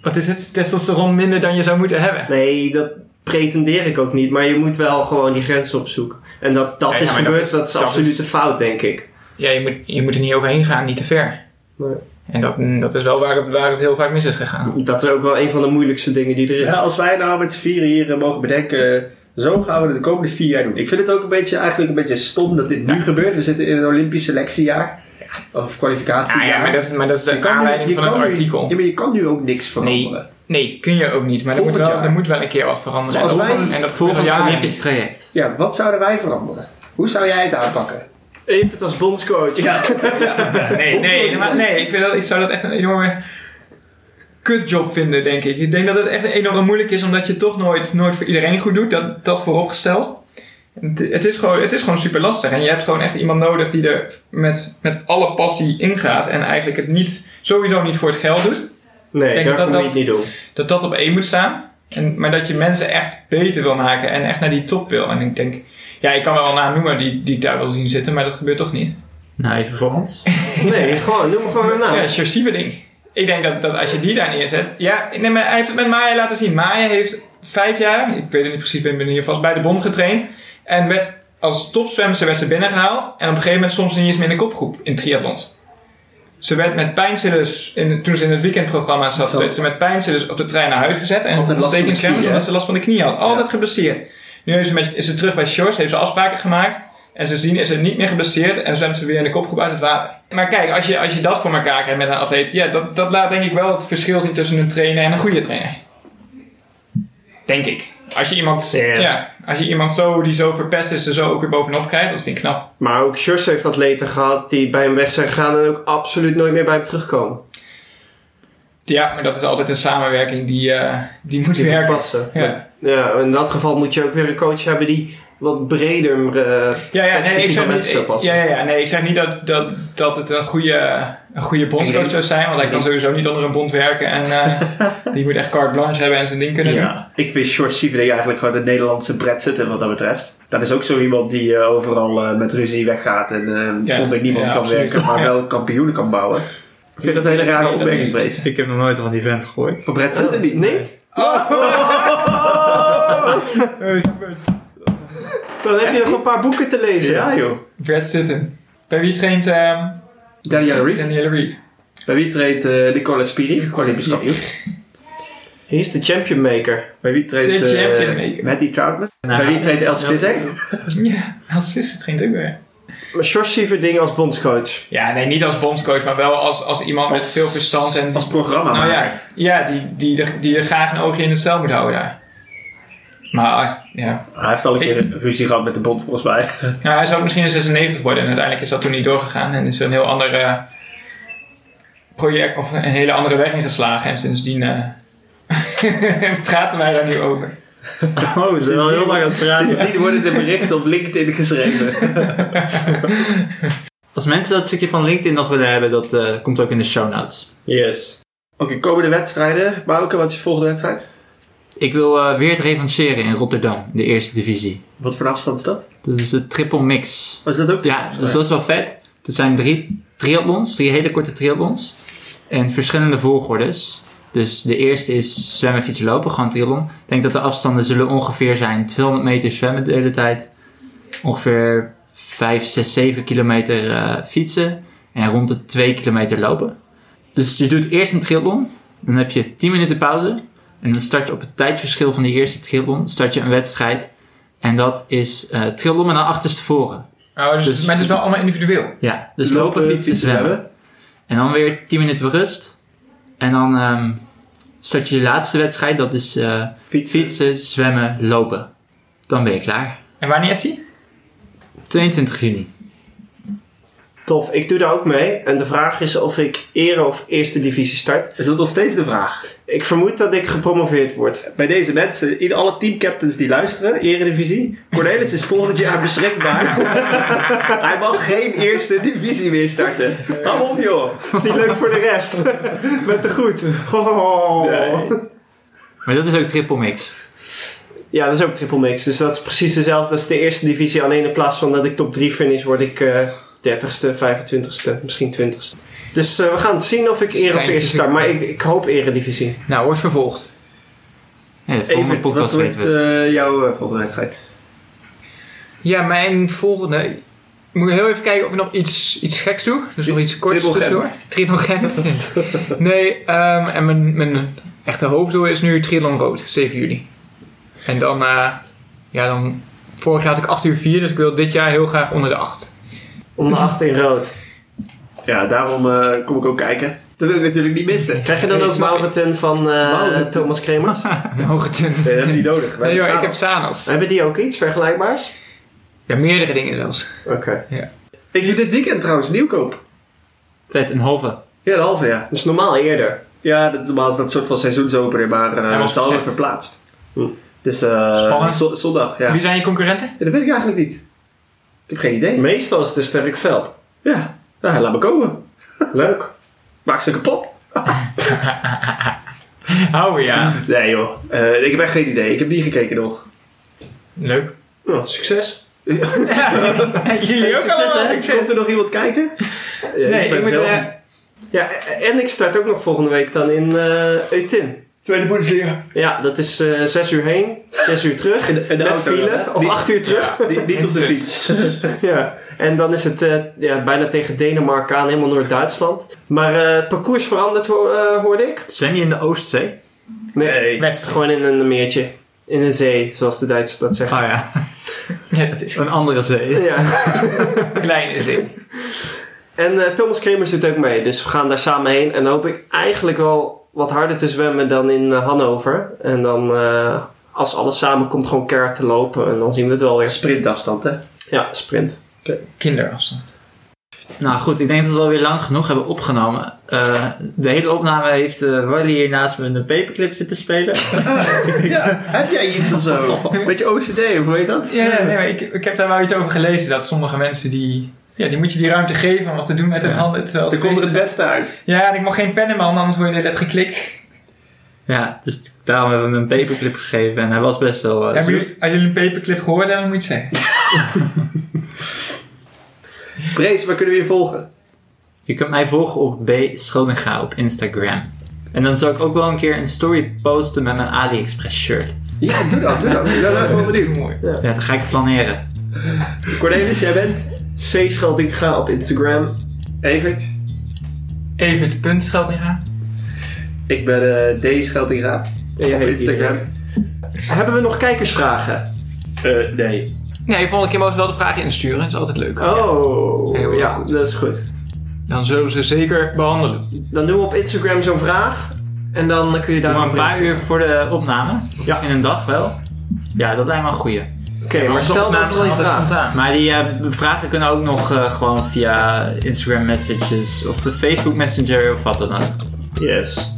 wat is het, testosteron minder dan je zou moeten hebben. Nee, dat pretendeer ik ook niet. Maar je moet wel gewoon die grenzen opzoeken. En dat dat Ja, is ja, maar dat gebeurd, is- dat is, absoluut is- een fout, denk ik. Ja, je moet, je moet er niet overheen gaan, niet te ver. Nee. En dat, dat is wel waar het, waar het heel vaak mis is gegaan. Dat is ook wel een van de moeilijkste dingen die er is. Ja, als wij nou met z'n vieren hier eh, mogen bedenken, zo gaan we het de komende vier jaar doen. Ik vind het ook een beetje, eigenlijk een beetje stom dat dit nu Ja. gebeurt. We zitten in een Olympisch selectiejaar. Of kwalificatiejaar. Ah, ja, maar dat is, maar dat is de aanleiding van het nu- artikel. Ja, maar je kan nu ook niks veranderen. Nee, kun je ook niet. Maar er moet, wel, jaar. er moet wel een keer wat veranderen. Zoals wij- en dat gebeurt al Volgend jaren Olympisch traject. Ja, wat zouden wij veranderen? Hoe zou jij het aanpakken? Even als bondscoach. Ja. Nee, nee, maar nee ik, vind dat, ik zou dat echt een enorme kutjob vinden, denk ik. Ik denk dat het echt enorm moeilijk is, omdat je toch nooit, nooit voor iedereen goed doet. Dat, dat vooropgesteld. Het, het, is gewoon, het is gewoon super lastig. En je hebt gewoon echt iemand nodig die er met, met alle passie ingaat. En eigenlijk het niet, sowieso niet voor het geld doet. Nee, dat moet je het niet doen. Dat dat op één moet staan. En, maar dat je mensen echt beter wil maken en echt naar die top wil. En ik denk, ja, ik kan wel een naam noemen die, die ik daar wil zien zitten, maar dat gebeurt toch niet. Nou, even voor ons. Nee, gewoon, noem gewoon een naam. Ja, Sjors Sieverding. Ik denk dat, dat als je die daar neerzet... Ja, nee, maar hij heeft het met Maya laten zien. Maya heeft vijf jaar, ik weet het niet precies, ben ben hier vast bij de bond getraind. En werd als topzwemster werd ze binnengehaald. En op een gegeven moment ze niet eens meer in de kopgroep in triathlons. Ze werd met pijnstillers, in, toen ze in het weekendprogramma zat, werd ze met pijnstillers op de trein naar huis gezet. En Altijd last van de knie, omdat ze last van de knie had. Altijd geblesseerd. Nu is ze, met, is ze terug bij Sjors, heeft ze afspraken gemaakt. En ze zien is ze niet meer geblesseerd en zwemt ze weer in de kopgroep uit het water. Maar kijk, als je, als je dat voor elkaar krijgt met een atleet, ja, dat, dat laat denk ik wel het verschil zien tussen een trainer en een goede trainer. Denk ik. Als je iemand, Ja. ja, als je iemand zo, die zo verpest is, er zo ook weer bovenop krijgt, dat vind ik knap. Maar ook Sjors heeft atleten gehad die bij hem weg zijn gegaan en ook absoluut nooit meer bij hem terugkomen. Ja, maar dat is altijd een samenwerking die, eh, die moet Die werken. passen. Ja. Ja, in dat geval moet je ook weer een coach hebben die wat breder eh, Ja, ja, nee, ik zeg aan mensen zou niet, passen. ja, ja, ja, nee, ik zeg niet dat, dat, dat het een goede, een goede bondscoach zou zijn, want hij kan sowieso niet onder een bond werken en eh, die moet echt carte blanche hebben en zijn ding kunnen doen. Ja, ik vind Short Sieverding eigenlijk gewoon de Nederlandse Brad Sutton wat dat betreft. Dat is ook zo iemand die eh, overal eh, met ruzie weggaat en eh, Ja, onder niemand ja, kan absoluut. werken, maar wel kampioenen kan bouwen. Ik vind dat een hele rare opmerking, Brees. Ik heb nog nooit van die vent gehoord. Van Brad Sutton niet? Nee? Dan heb je nog een paar boeken te lezen. Ja joh. Brad Sutton. Bij wie traint ehm Danielle Reef. Danielle Reeve? Bij wie treedt eh Nicola Spirig, Olympisch kampioen. Hier is de champion maker. Bij wie treedt De eh, champion maker. Matty Troutman? Nou, Bij wie treedt Els Visser? Ja, als Visser traint ook weer. Maar George Sieverding als bondscoach. Ja, nee, niet als bondscoach, maar wel als, als iemand met veel verstand. En Als programma. nou ja, ja die, die, er, die er graag een oogje in het cel moet houden daar. Maar ja, Hij heeft al een keer een ruzie gehad met de bond volgens mij. ja, hij zou misschien een 96 worden en uiteindelijk is dat toen niet doorgegaan. En is er een heel ander project of een hele andere weg ingeslagen. En sindsdien eh, praten wij daar nu over. Oh, ze zijn al heel lang aan het praten. Sindsdien worden de berichten op LinkedIn geschreven. Als mensen dat stukje van LinkedIn nog willen hebben, dat eh, komt ook in de show notes. Yes. Oké, komende wedstrijden. Bouke, wat is je volgende wedstrijd? Ik wil eh, weer het revancheren in Rotterdam, de eerste divisie. Wat voor afstand is dat? Dat is de triple mix. Was dat ook? Ja, dus dat is wel vet. Er zijn drie triathlons, drie hele korte triathlons. En verschillende volgordes. Dus de eerste is zwemmen, fietsen, lopen, gewoon triathlon. Ik denk dat de afstanden zullen ongeveer zijn 200 meter zwemmen de hele tijd. Ongeveer 5, 6, 7 kilometer eh, fietsen. En rond de 2 kilometer lopen. Dus je doet eerst een triathlon. Dan heb je 10 minuten pauze. En dan start je op het tijdverschil van die eerste triathlon. Start je een wedstrijd. En dat is eh triathlon met dan achterstevoren. Oh, dus, Dus- maar het is wel allemaal individueel. Ja, dus lopen, fietsen, zwemmen. En dan weer 10 minuten rust. En dan ehm, start je je laatste wedstrijd. Dat is eh, Fietsen. fietsen, zwemmen, lopen. Dan ben je klaar. En wanneer is die? 22 juni. Tof, ik doe daar ook mee. En de vraag is of ik ere of eerste divisie start. Is dat nog steeds de vraag? Ik vermoed dat ik gepromoveerd word. Bij deze mensen, in alle teamcaptains die luisteren, Eredivisie. Cornelis is volgend jaar beschikbaar. Hij mag geen eerste divisie meer starten. Hou op joh. is niet leuk voor de rest. Met te goed. Oh. Nee. Maar dat is ook triple mix. Ja, dat is ook triple mix. Dus dat is precies dezelfde als de eerste divisie. Alleen in plaats van dat ik top 3 finish, word ik eh 30ste, 25ste, misschien 20ste. Dus eh, we gaan zien of ik ere of eerste start. Maar ik, ik hoop eredivisie. Nou, wordt vervolgd. Ja, de volgende Evert, wat wordt eh, jouw eh, volgende wedstrijd? Ja, mijn volgende... Ik moet heel even kijken of ik nog iets, iets geks doe. Dus nog iets korts tussendoor. Triathlon Gent. nee, ehm, en mijn, mijn echte hoofddoel is nu Triathlon Rood, 7 juli. En dan, eh, ja dan... Vorig jaar had ik 8 uur 4, dus ik wil dit jaar heel graag onder de 8. Om de 8 in rood. Ja, daarom eh, kom ik ook kijken. Dat wil ik natuurlijk niet missen. Krijg je dan Nee, ook snap ik. Van eh. Thomas Kremers? Mogen ten... Nee, dat hebben we niet nodig. Wij Nee joh, hebben ik heb Sanos. Hebben die ook iets vergelijkbaars? Ja, meerdere dingen zelfs. Oké. Ik doe dit weekend trouwens nieuwkoop. Vet, een halve. Ja, de halve ja. Dus normaal eerder. Ja, dat, normaal is dat soort van seizoensopener, maar Hij uh, was ze hadden verzet. verplaatst. Hm. Dus eh Spannend. zo- zondag, ja. Wie zijn je concurrenten? Ja, Dat weet ik eigenlijk niet. Ik heb geen idee. Meestal is het een sterk veld. Ja, ja laat me komen. Leuk. Maak ze kapot. Oh ja. Nee joh, Eh, ik heb echt geen idee. Ik heb niet gekeken nog. Leuk. Nou, succes. Jullie ook Succes allemaal? hè? Komt er nog iemand kijken? Ja, Nee, ik ben ik moet... zelf Ja, en ik start ook nog volgende week dan in eh Eutin. Tweede Bundesliga. Ja, dat is eh 6 uur heen, 6 uur terug. In de, in de met auto. file, of Niet- 8 uur terug. Niet, niet op de fiets. Ja, en dan is het eh, ja, bijna tegen Denemarken aan, helemaal Noord-Duitsland. Maar eh, het parcours verandert, eh, hoorde ik. Zwem je in de Oostzee? Nee, Nee. West. gewoon in een meertje. In een zee, zoals de Duitsers dat zeggen. Oh ja, Ja, dat is een andere zee. Ja. kleine zin. En eh, Thomas Kremers doet ook mee, dus we gaan daar samen heen. En dan hoop ik eigenlijk wel wat harder te zwemmen dan in eh, Hannover. En dan, eh, als alles samenkomt, gewoon keihard te lopen. En dan zien we het wel weer. Sprintafstand hè. Ja, sprint. Kinderafstand. Nou goed, ik denk dat we alweer lang genoeg hebben opgenomen. Eh, de hele opname heeft uh, Wally hier naast me een paperclip zitten spelen. Ja, heb jij iets of zo? Beetje OCD of hoe heet dat? Ja, nee, maar ik, ik heb daar wel iets over gelezen. Dat sommige mensen die... Ja, die moet je die ruimte geven om wat te doen met hun Ja. handen. Terwijl ze Er komt er het beste uit. Ja, en ik mag geen pen in mijn handen, anders hoor je net geklik. ja, dus daarom hebben we hem een paperclip gegeven en hij was best wel uh, Hebben jullie, als jullie een paperclip gehoord hebben, dan moet je het zeggen. Brees, waar kunnen we je volgen? Je kunt mij volgen op B. Schoninga op Instagram. En dan zal ik ook wel een keer een story posten met mijn AliExpress shirt. Ja, doe dat, doe dat. Ik ben wel Dat is benieuwd. mooi. Ja, dan ga ik flaneren. Cornelis, jij bent? C Scheldinga op Instagram. Evert? Even het punt Scheldinga. Ik ben eh D. Scheltinga. Ja, op heet Instagram. Hebben we nog kijkersvragen? Eh, nee. Nee, volgende keer mogen ze wel de vragen insturen. Dat is altijd leuk. Oh, Heel ja, goed. dat is goed. Dan zullen we ze zeker behandelen. Dan doen we op Instagram zo'n vraag. En dan kun je daar Doe maar een paar uur voor de opname. Of Ja. in een dag wel. Ja, dat lijkt me een goeie. Oké, maar stel dan vooral je vraag. spontaan. Maar die eh, vragen kunnen ook nog eh, gewoon via Instagram messages of Facebook Messenger of wat dan ook. Yes.